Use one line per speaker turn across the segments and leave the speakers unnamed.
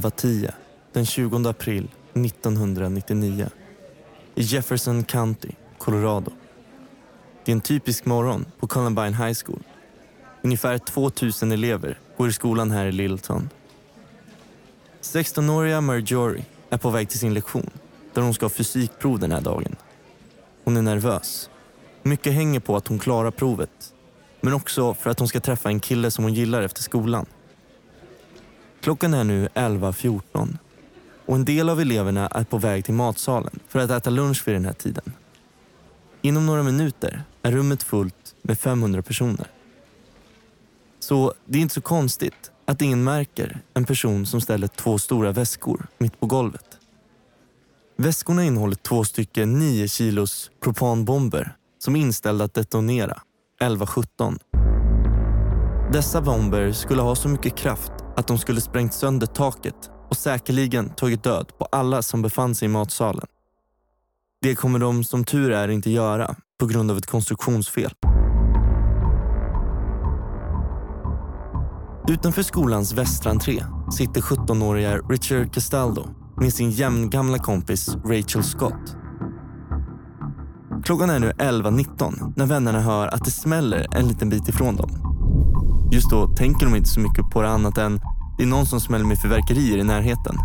11.10 den 20 april 1999 i Jefferson County, Colorado. Det är en typisk morgon på Columbine High School. Ungefär 2000 elever går i skolan här i Littleton. 16-åriga Marjorie är på väg till sin lektion där hon ska ha fysikprov den här dagen. Hon är nervös. Mycket hänger på att hon klarar provet men också för att hon ska träffa en kille som hon gillar efter skolan. Klockan är nu 11.14 och en del av eleverna är på väg till matsalen för att äta lunch vid den här tiden. Inom några minuter är rummet fullt med 500 personer. Så det är inte så konstigt att ingen märker en person som ställer två stora väskor mitt på golvet. Väskorna innehåller två stycken 9 kilos propanbomber som är inställda att detonera 11.17. Dessa bomber skulle ha så mycket kraft att de skulle sprängt sönder taket och säkerligen tagit död på alla som befann sig i matsalen. Det kommer de som tur är inte göra på grund av ett konstruktionsfel. Utanför skolans västra entré sitter 17-åriga Richard Castaldo med sin jämngamla kompis Rachel Scott. Klockan är nu 11.19 när vännerna hör att det smäller en liten bit ifrån dem. Just då tänker de inte så mycket på det annat än det är någon som smäller med fyrverkerier i närheten.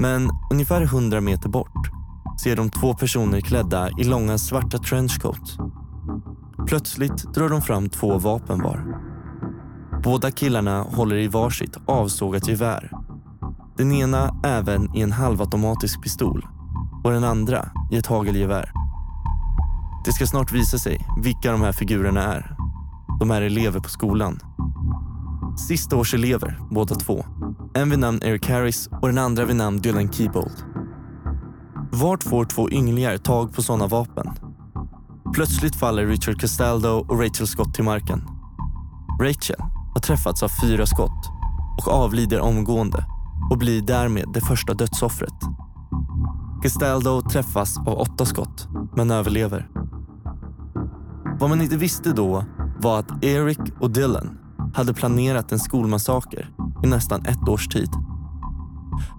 Men ungefär 100 meter bort ser de två personer klädda i långa svarta trenchcoats. Plötsligt drar de fram två vapen var. Båda killarna håller i varsitt avsågat gevär. Den ena även i en halvautomatisk pistol och den andra i ett hagelgevär. Det ska snart visa sig vilka de här figurerna är. De är elever på skolan. Sista års elever, båda två. En vid namn Eric Harris och den andra vid namn Dylan Keybold. Vart får två ynglingar tag på sådana vapen? Plötsligt faller Richard Castaldo och Rachel Scott till marken. Rachel har träffats av fyra skott och avlider omgående och blir därmed det första dödsoffret. Castaldo träffas av åtta skott, men överlever. Vad man inte visste då var att Eric och Dylan hade planerat en skolmassaker i nästan ett års tid.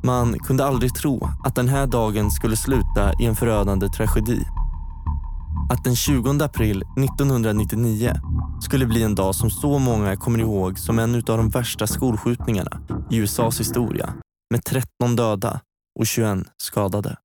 Man kunde aldrig tro att den här dagen skulle sluta i en förödande tragedi. Att den 20 april 1999 skulle bli en dag som så många kommer ihåg som en av de värsta skolskjutningarna i USAs historia med 13 döda och 21 skadade.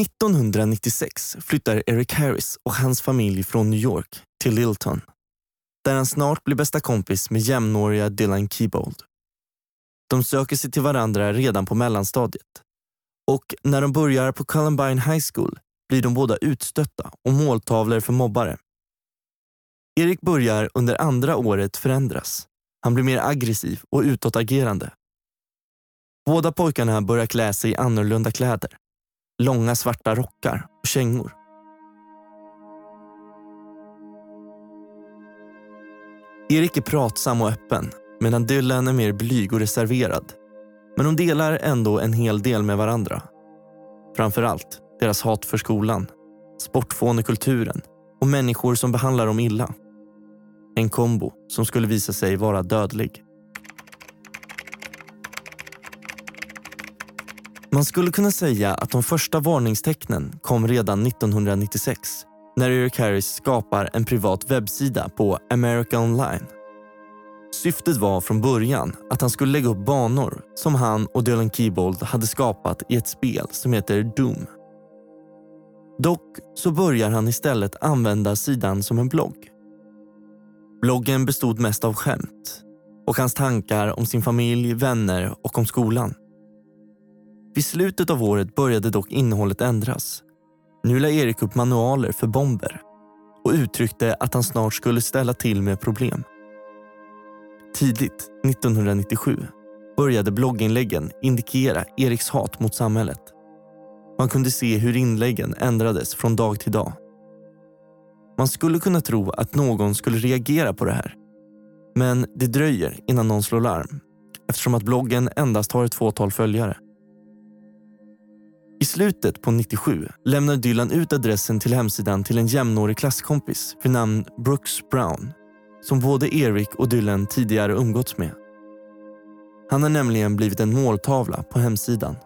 –1996 flyttar Eric Harris och hans familj från New York till Littleton där han snart blir bästa kompis med jämnåriga Dylan Keybold. De söker sig till varandra redan på mellanstadiet. Och när de börjar på Columbine High School blir de båda utstötta och måltavlor för mobbare. Erik börjar under andra året förändras. Han blir mer aggressiv och utåtagerande. Båda pojkarna börjar klä sig i annorlunda kläder. Långa svarta rockar och kängor. Erik är pratsam och öppen medan Dylan är mer blyg och reserverad. Men de delar ändå en hel del med varandra. Framförallt deras hat för skolan, sportfånekulturen och människor som behandlar dem illa. En kombo som skulle visa sig vara dödlig. Man skulle kunna säga att de första varningstecknen kom redan 1996 när Eric Harris skapar en privat webbsida på America Online. Syftet var från början att han skulle lägga upp banor som han och Dylan Keybold hade skapat i ett spel som heter Doom. Dock så börjar han istället använda sidan som en blogg. Bloggen bestod mest av skämt och hans tankar om sin familj, vänner och om skolan. Vid slutet av året började dock innehållet ändras. Nu lade Erik upp manualer för bomber och uttryckte att han snart skulle ställa till med problem. Tidigt 1997 började blogginläggen indikera Eriks hat mot samhället. Man kunde se hur inläggen ändrades från dag till dag. Man skulle kunna tro att någon skulle reagera på det här. Men det dröjer innan någon slår larm eftersom att bloggen endast har ett fåtal följare. I slutet på 97 lämnar Dylan ut adressen till hemsidan till en jämnårig klasskompis vid namn Brooks Brown som både Eric och Dylan tidigare umgåtts med. Han har nämligen blivit en måltavla på hemsidan.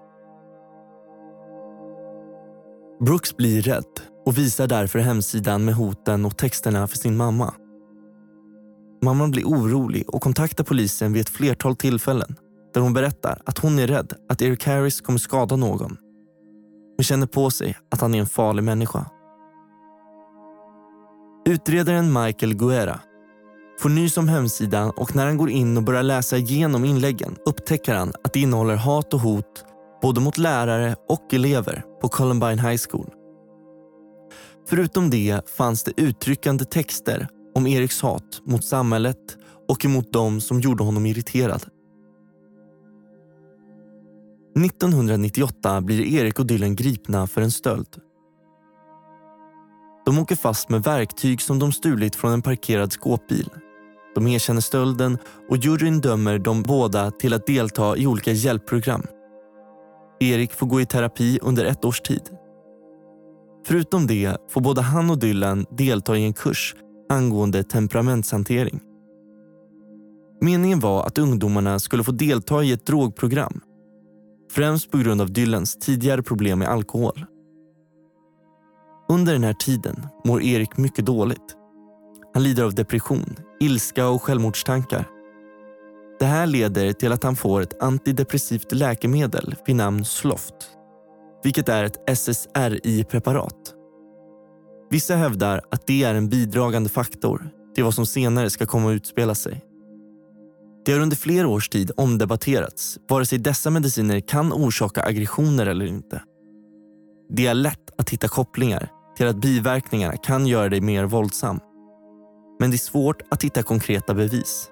Brooks blir rädd och visar därför hemsidan med hoten och texterna för sin mamma. Mamman blir orolig och kontaktar polisen vid ett flertal tillfällen där hon berättar att hon är rädd att Eric Harris kommer skada någon och känner på sig att han är en farlig människa. Utredaren Michael Guerra får nys om hemsidan och när han går in och börjar läsa igenom inläggen upptäcker han att det innehåller hat och hot både mot lärare och elever på Columbine High School. Förutom det fanns det uttryckande texter om Eriks hat mot samhället och emot dem som gjorde honom irriterad. 1998 blir Erik och Dylan gripna för en stöld. De åker fast med verktyg som de stulit från en parkerad skåpbil. De erkänner stölden och juryn dömer de båda till att delta i olika hjälpprogram. Erik får gå i terapi under ett års tid. Förutom det får både han och Dylan delta i en kurs angående temperamentshantering. Meningen var att ungdomarna skulle få delta i ett drogprogram. Främst på grund av Dylans tidigare problem med alkohol. Under den här tiden mår Erik mycket dåligt. Han lider av depression, ilska och självmordstankar. Det här leder till att han får ett antidepressivt läkemedel vid namn Sloft, vilket är ett SSRI-preparat. Vissa hävdar att det är en bidragande faktor till vad som senare ska komma att utspela sig. Det har under flera års tid omdebatterats vare sig dessa mediciner kan orsaka aggressioner eller inte. Det är lätt att hitta kopplingar till att biverkningarna kan göra dig mer våldsam. Men det är svårt att hitta konkreta bevis.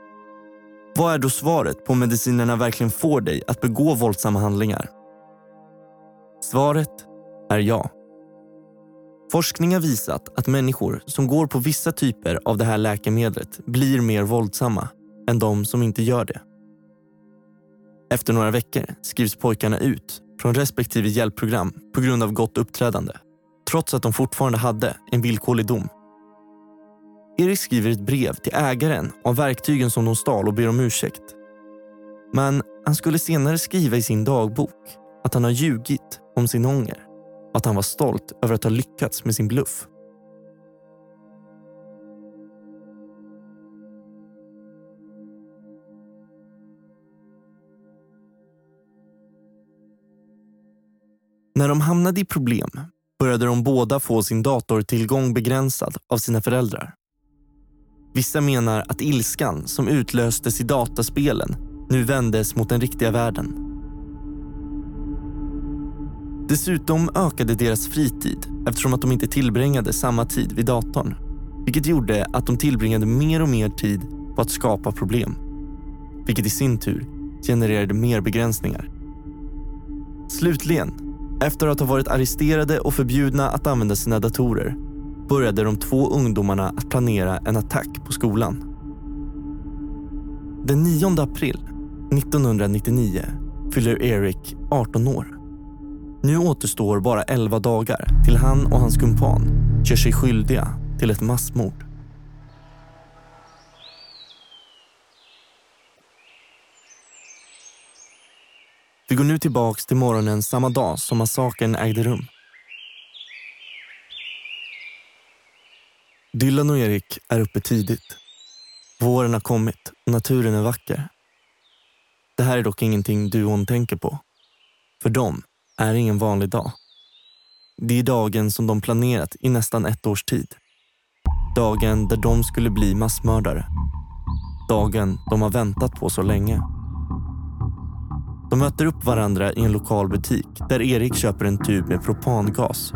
Vad är då svaret på om medicinerna verkligen får dig att begå våldsamma handlingar? Svaret är ja. Forskning har visat att människor som går på vissa typer av det här läkemedlet blir mer våldsamma än de som inte gör det. Efter några veckor skrivs pojkarna ut från respektive hjälpprogram på grund av gott uppträdande trots att de fortfarande hade en villkorlig dom. Erik skriver ett brev till ägaren av verktygen som de stal och ber om ursäkt. Men han skulle senare skriva i sin dagbok att han har ljugit om sin ånger och att han var stolt över att ha lyckats med sin bluff. När de hamnade i problem började de båda få sin datortillgång begränsad av sina föräldrar. Vissa menar att ilskan som utlöstes i dataspelen nu vändes mot den riktiga världen. Dessutom ökade deras fritid eftersom att de inte tillbringade samma tid vid datorn. Vilket gjorde att de tillbringade mer och mer tid på att skapa problem. Vilket i sin tur genererade mer begränsningar. Slutligen, efter att ha varit arresterade och förbjudna att använda sina datorer började de två ungdomarna att planera en attack på skolan. Den 9 april 1999 fyller Eric 18 år. Nu återstår bara 11 dagar till han och hans kumpan gör sig skyldiga till ett massmord. Vi går nu tillbaks till morgonen samma dag som massakern ägde rum. Dylan och Erik är uppe tidigt. Våren har kommit och naturen är vacker. Det här är dock ingenting duon tänker på. För dem är ingen vanlig dag. Det är dagen som de planerat i nästan ett års tid. Dagen där de skulle bli massmördare. Dagen de har väntat på så länge. De möter upp varandra i en lokal butik där Erik köper en tub med propangas.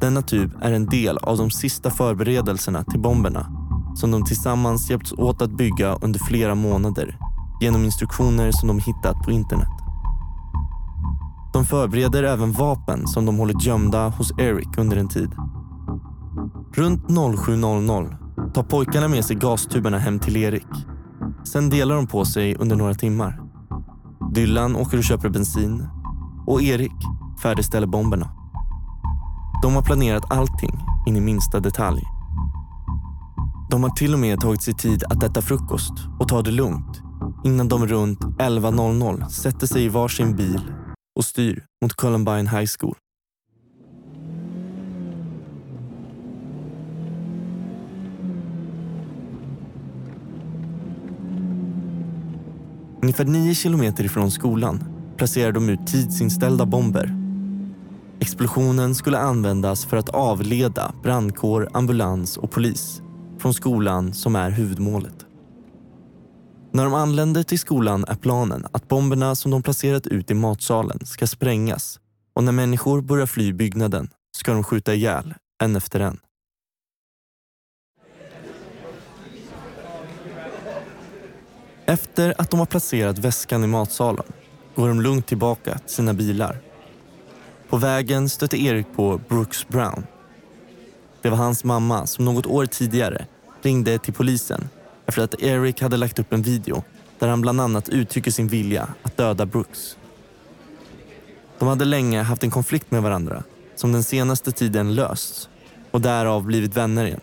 Denna tub är en del av de sista förberedelserna till bomberna som de tillsammans hjälpts åt att bygga under flera månader genom instruktioner som de hittat på internet. De förbereder även vapen som de hållit gömda hos Eric under en tid. Runt 07.00 tar pojkarna med sig gastuberna hem till Erik. Sen delar de på sig under några timmar. Dylan åker och köper bensin och Erik färdigställer bomberna. De har planerat allting in i minsta detalj. De har till och med tagit sig tid att äta frukost och ta det lugnt innan de runt 11.00 sätter sig i varsin bil och styr mot Columbine High School. Ungefär nio kilometer ifrån skolan placerar de ut tidsinställda bomber. Explosionen skulle användas för att avleda brandkår, ambulans och polis från skolan som är huvudmålet. När de anländer till skolan är planen att bomberna som de placerat ut i matsalen ska sprängas och när människor börjar fly byggnaden ska de skjuta ihjäl en efter en. Efter att de har placerat väskan i matsalen går de lugnt tillbaka till sina bilar. På vägen stöter Erik på Brooks Brown. Det var hans mamma som något år tidigare ringde till polisen efter att Eric hade lagt upp en video där han bland annat uttrycker sin vilja att döda Brooks. De hade länge haft en konflikt med varandra som den senaste tiden lösts och därav blivit vänner igen.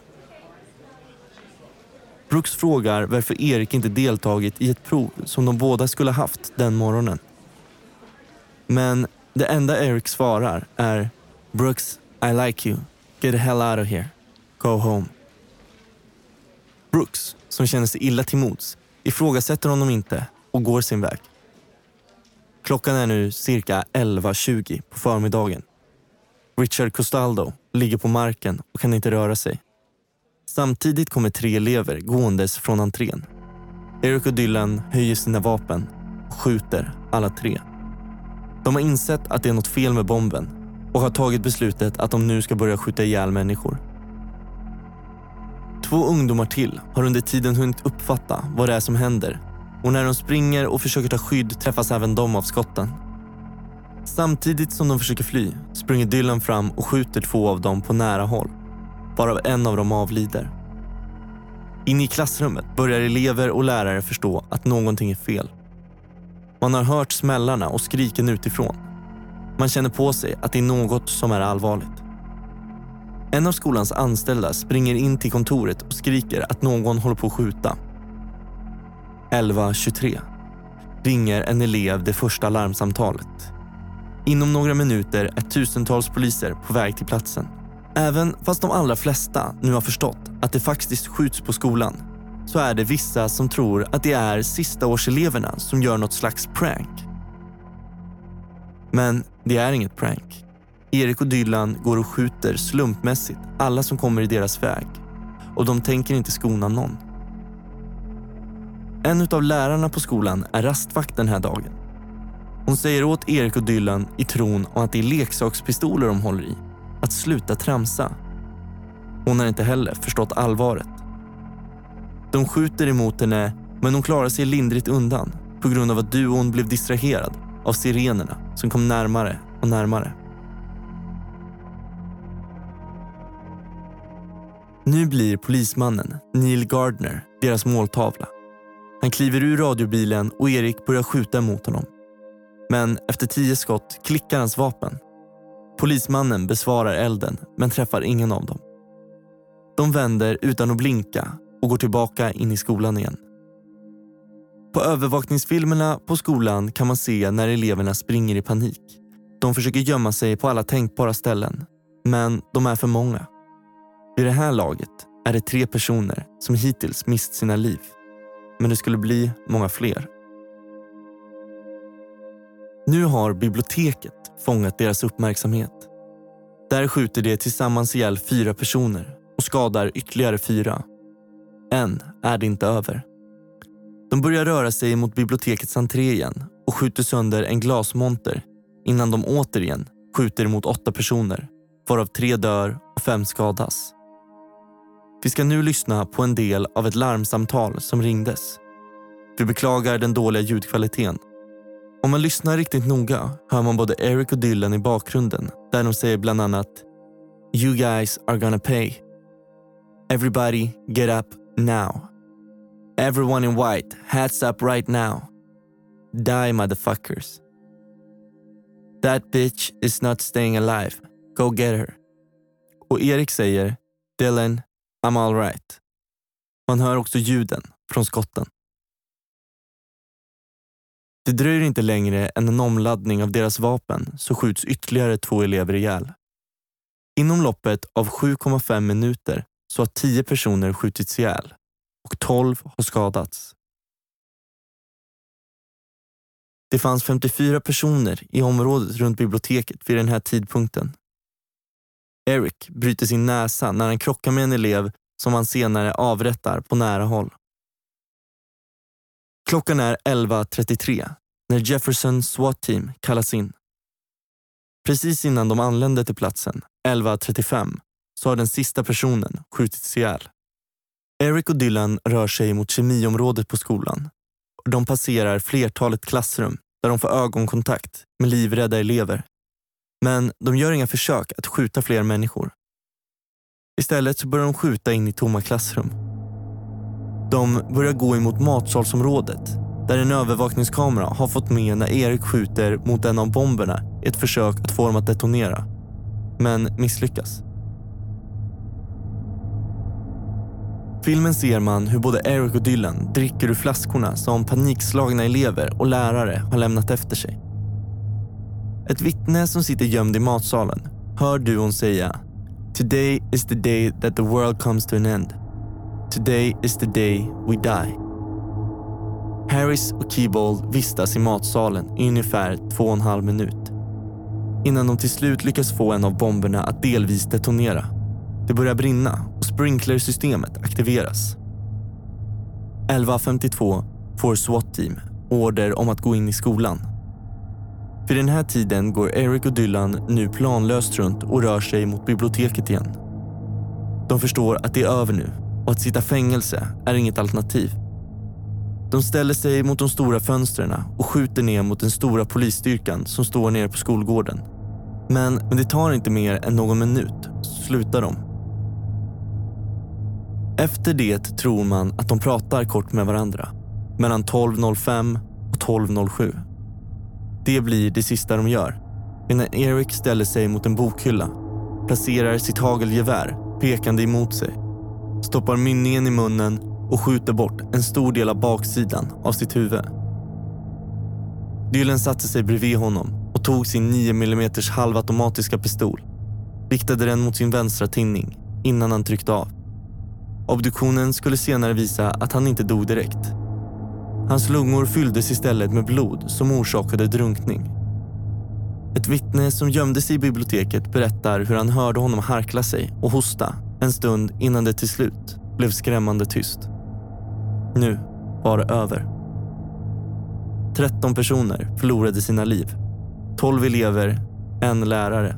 Brooks frågar varför Erik inte deltagit i ett prov som de båda skulle haft den morgonen. Men det enda Eric svarar är Brooks, I like you. Get the hell out of here. Go home. Brooks, som känner sig illa till mods, ifrågasätter honom inte och går sin väg. Klockan är nu cirka 11.20 på förmiddagen. Richard Costaldo ligger på marken och kan inte röra sig. Samtidigt kommer tre elever gåendes från entrén. Eric och Dylan höjer sina vapen och skjuter alla tre. De har insett att det är något fel med bomben och har tagit beslutet att de nu ska börja skjuta ihjäl människor. Två ungdomar till har under tiden hunnit uppfatta vad det är som händer och när de springer och försöker ta skydd träffas även de av skotten. Samtidigt som de försöker fly springer Dylan fram och skjuter två av dem på nära håll, varav en av dem avlider. Inne i klassrummet börjar elever och lärare förstå att någonting är fel. Man har hört smällarna och skriken utifrån. Man känner på sig att det är något som är allvarligt. En av skolans anställda springer in till kontoret och skriker att någon håller på att skjuta. 11.23 ringer en elev det första larmsamtalet. Inom några minuter är tusentals poliser på väg till platsen. Även fast de allra flesta nu har förstått att det faktiskt skjuts på skolan så är det vissa som tror att det är sistaårseleverna som gör något slags prank. Men det är inget prank. Erik och Dylan går och skjuter slumpmässigt alla som kommer i deras väg och de tänker inte skona någon. En av lärarna på skolan är rastvakt den här dagen. Hon säger åt Erik och Dylan i tron om att det är leksakspistoler de håller i att sluta tramsa. Hon har inte heller förstått allvaret. De skjuter emot henne men hon klarar sig lindrigt undan på grund av att duon blev distraherad av sirenerna som kom närmare och närmare. Nu blir polismannen Neil Gardner deras måltavla. Han kliver ur radiobilen och Erik börjar skjuta mot honom. Men efter tio skott klickar hans vapen. Polismannen besvarar elden men träffar ingen av dem. De vänder utan att blinka och går tillbaka in i skolan igen. På övervakningsfilmerna på skolan kan man se när eleverna springer i panik. De försöker gömma sig på alla tänkbara ställen, men de är för många. Vid det här laget är det tre personer som hittills mist sina liv. Men det skulle bli många fler. Nu har biblioteket fångat deras uppmärksamhet. Där skjuter de tillsammans ihjäl fyra personer och skadar ytterligare fyra. Än är det inte över. De börjar röra sig mot bibliotekets entré igen och skjuter sönder en glasmonter innan de återigen skjuter mot åtta personer varav tre dör och fem skadas. Vi ska nu lyssna på en del av ett larmsamtal som ringdes. Vi beklagar den dåliga ljudkvaliteten. Om man lyssnar riktigt noga hör man både Eric och Dylan i bakgrunden där de säger bland annat “You guys are gonna pay” Everybody get up now. Everyone in white, hats up right now. Die motherfuckers. That bitch is not staying alive. Go get her. Och Eric säger Dylan, I'm alright. Man hör också ljuden från skotten. Det dröjer inte längre än en omladdning av deras vapen så skjuts ytterligare två elever ihjäl. Inom loppet av 7,5 minuter så har 10 personer skjutits ihjäl och 12 har skadats. Det fanns 54 personer i området runt biblioteket vid den här tidpunkten. Eric bryter sin näsa när han krockar med en elev som han senare avrättar på nära håll. Klockan är 11.33 när Jefferson SWAT-team kallas in. Precis innan de anländer till platsen, 11.35, så har den sista personen skjutits ihjäl. Eric och Dylan rör sig mot kemiområdet på skolan. De passerar flertalet klassrum där de får ögonkontakt med livrädda elever. Men de gör inga försök att skjuta fler människor. Istället så börjar de skjuta in i tomma klassrum. De börjar gå emot matsalsområdet där en övervakningskamera har fått med när Erik skjuter mot en av bomberna i ett försök att få dem att detonera. Men misslyckas. filmen ser man hur både Eric och Dylan dricker ur flaskorna som panikslagna elever och lärare har lämnat efter sig. Ett vittne som sitter gömd i matsalen hör duon säga “Today is the day that the world comes to an end. Today is the day we die.” Harris och Keybold vistas i matsalen i ungefär två och en halv minut innan de till slut lyckas få en av bomberna att delvis detonera. Det börjar brinna och sprinklersystemet aktiveras. 11.52 får SWAT-team order om att gå in i skolan. Vid den här tiden går Eric och Dylan nu planlöst runt och rör sig mot biblioteket igen. De förstår att det är över nu och att sitta fängelse är inget alternativ. De ställer sig mot de stora fönstren och skjuter ner mot den stora polisstyrkan som står nere på skolgården. Men, men det tar inte mer än någon minut så slutar de efter det tror man att de pratar kort med varandra. Mellan 12.05 och 12.07. Det blir det sista de gör. Innan Eric ställer sig mot en bokhylla, placerar sitt hagelgevär pekande emot sig, stoppar mynningen i munnen och skjuter bort en stor del av baksidan av sitt huvud. Dylan satte sig bredvid honom och tog sin 9 mm halvautomatiska pistol, riktade den mot sin vänstra tinning innan han tryckte av. Obduktionen skulle senare visa att han inte dog direkt. Hans lungor fylldes istället med blod som orsakade drunkning. Ett vittne som gömde sig i biblioteket berättar hur han hörde honom harkla sig och hosta en stund innan det till slut blev skrämmande tyst. Nu var det över. 13 personer förlorade sina liv. 12 elever, en lärare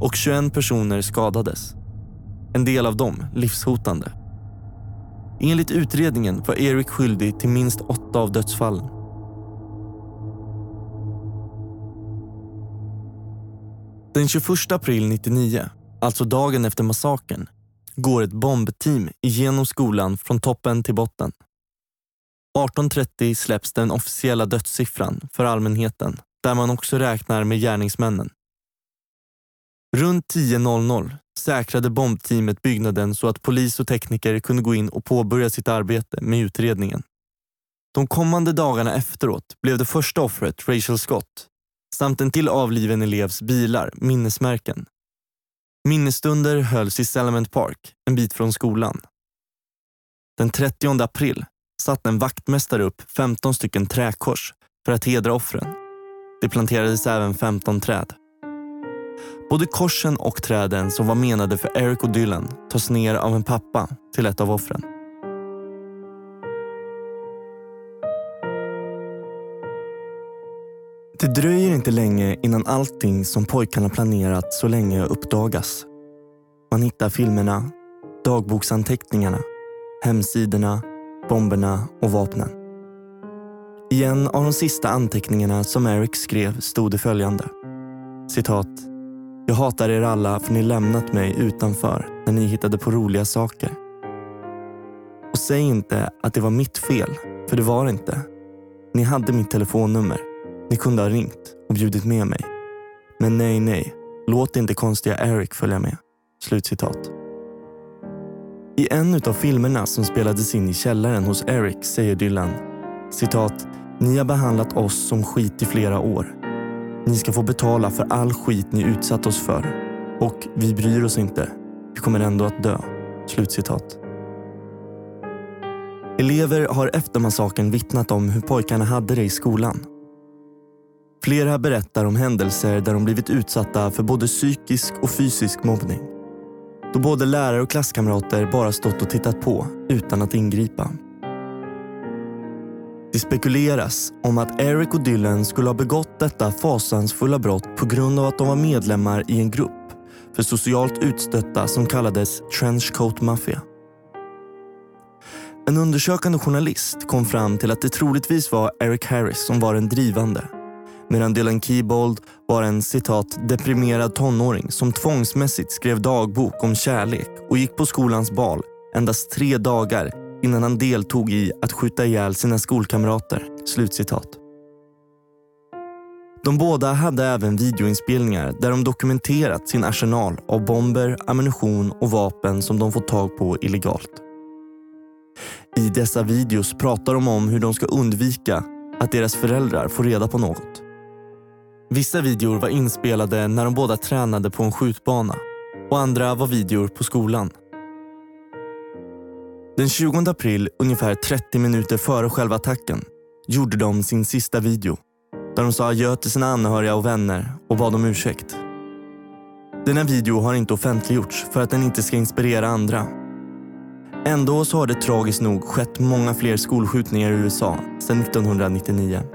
och 21 personer skadades. En del av dem livshotande. Enligt utredningen var Erik skyldig till minst åtta av dödsfallen. Den 21 april 1999, alltså dagen efter massakern, går ett bombteam igenom skolan från toppen till botten. 18.30 släpps den officiella dödssiffran för allmänheten där man också räknar med gärningsmännen. Runt 10.00 säkrade bombteamet byggnaden så att polis och tekniker kunde gå in och påbörja sitt arbete med utredningen. De kommande dagarna efteråt blev det första offret Rachel Scott samt en till avliven elevs bilar minnesmärken. Minnesstunder hölls i Salament Park, en bit från skolan. Den 30 april satte en vaktmästare upp 15 stycken träkors för att hedra offren. Det planterades även 15 träd. Både korsen och träden som var menade för Eric och Dylan tas ner av en pappa till ett av offren. Det dröjer inte länge innan allting som pojkarna planerat så länge uppdagas. Man hittar filmerna, dagboksanteckningarna, hemsidorna, bomberna och vapnen. I en av de sista anteckningarna som Eric skrev stod det följande. Citat. Jag hatar er alla för ni lämnat mig utanför när ni hittade på roliga saker. Och säg inte att det var mitt fel, för det var det inte. Ni hade mitt telefonnummer. Ni kunde ha ringt och bjudit med mig. Men nej, nej. Låt inte konstiga Eric följa med. Slutcitat. I en av filmerna som spelades in i källaren hos Eric säger Dylan citat ni har behandlat oss som skit i flera år. Ni ska få betala för all skit ni utsatt oss för. Och vi bryr oss inte. Vi kommer ändå att dö. Slutcitat. Elever har efter massakern vittnat om hur pojkarna hade det i skolan. Flera berättar om händelser där de blivit utsatta för både psykisk och fysisk mobbning. Då både lärare och klasskamrater bara stått och tittat på utan att ingripa. Det spekuleras om att Eric och Dylan skulle ha begått detta fasansfulla brott på grund av att de var medlemmar i en grupp för socialt utstötta som kallades Trenchcoat Mafia. En undersökande journalist kom fram till att det troligtvis var Eric Harris som var den drivande medan Dylan Keybold var en citat deprimerad tonåring som tvångsmässigt skrev dagbok om kärlek och gick på skolans bal endast tre dagar innan han deltog i att skjuta ihjäl sina skolkamrater. Slutcitat. De båda hade även videoinspelningar där de dokumenterat sin arsenal av bomber, ammunition och vapen som de fått tag på illegalt. I dessa videos pratar de om hur de ska undvika att deras föräldrar får reda på något. Vissa videor var inspelade när de båda tränade på en skjutbana och andra var videor på skolan. Den 20 april, ungefär 30 minuter före själva attacken, gjorde de sin sista video där de sa adjö till sina anhöriga och vänner och bad om ursäkt. Denna video har inte offentliggjorts för att den inte ska inspirera andra. Ändå så har det tragiskt nog skett många fler skolskjutningar i USA sedan 1999.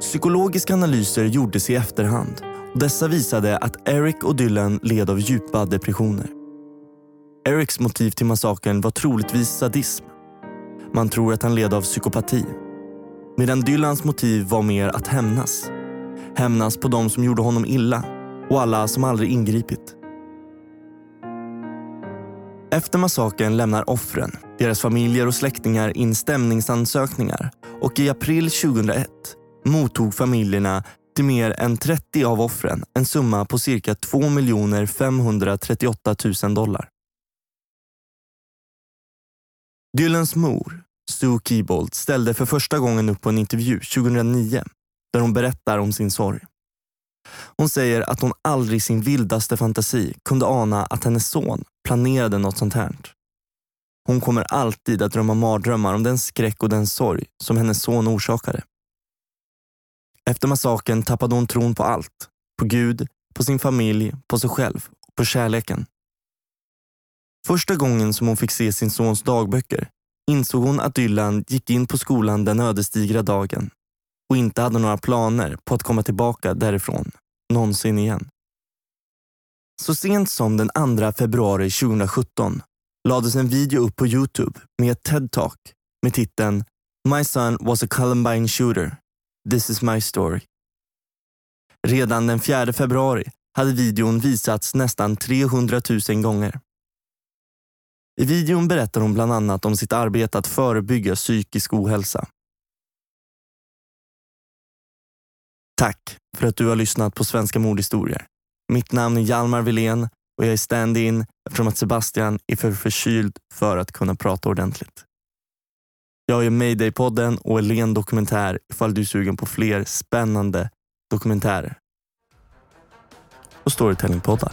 Psykologiska analyser gjordes i efterhand och dessa visade att Eric och Dylan led av djupa depressioner. Erics motiv till massakern var troligtvis sadism. Man tror att han led av psykopati. Medan Dylans motiv var mer att hämnas. Hämnas på de som gjorde honom illa och alla som aldrig ingripit. Efter massakern lämnar offren, deras familjer och släktingar in stämningsansökningar och i april 2001 mottog familjerna till mer än 30 av offren en summa på cirka 2 538 000 dollar. Dylans mor, Sue Keybold, ställde för första gången upp på en intervju 2009 där hon berättar om sin sorg. Hon säger att hon aldrig i sin vildaste fantasi kunde ana att hennes son planerade något sånt här. Hon kommer alltid att drömma mardrömmar om den skräck och den sorg som hennes son orsakade. Efter massakern tappade hon tron på allt. På Gud, på sin familj, på sig själv och på kärleken. Första gången som hon fick se sin sons dagböcker insåg hon att Dylan gick in på skolan den ödesdigra dagen och inte hade några planer på att komma tillbaka därifrån någonsin igen. Så sent som den 2 februari 2017 lades en video upp på Youtube med ett TED-talk med titeln My son was a Columbine shooter. This is my story. Redan den 4 februari hade videon visats nästan 300 000 gånger. I videon berättar hon bland annat om sitt arbete att förebygga psykisk ohälsa. Tack för att du har lyssnat på Svenska mordhistorier. Mitt namn är Hjalmar Wilén och jag är stand-in eftersom att Sebastian är för förkyld för att kunna prata ordentligt. Jag är Mayday-podden och Elen Dokumentär ifall du är sugen på fler spännande dokumentärer. Och Storytelling-poddar.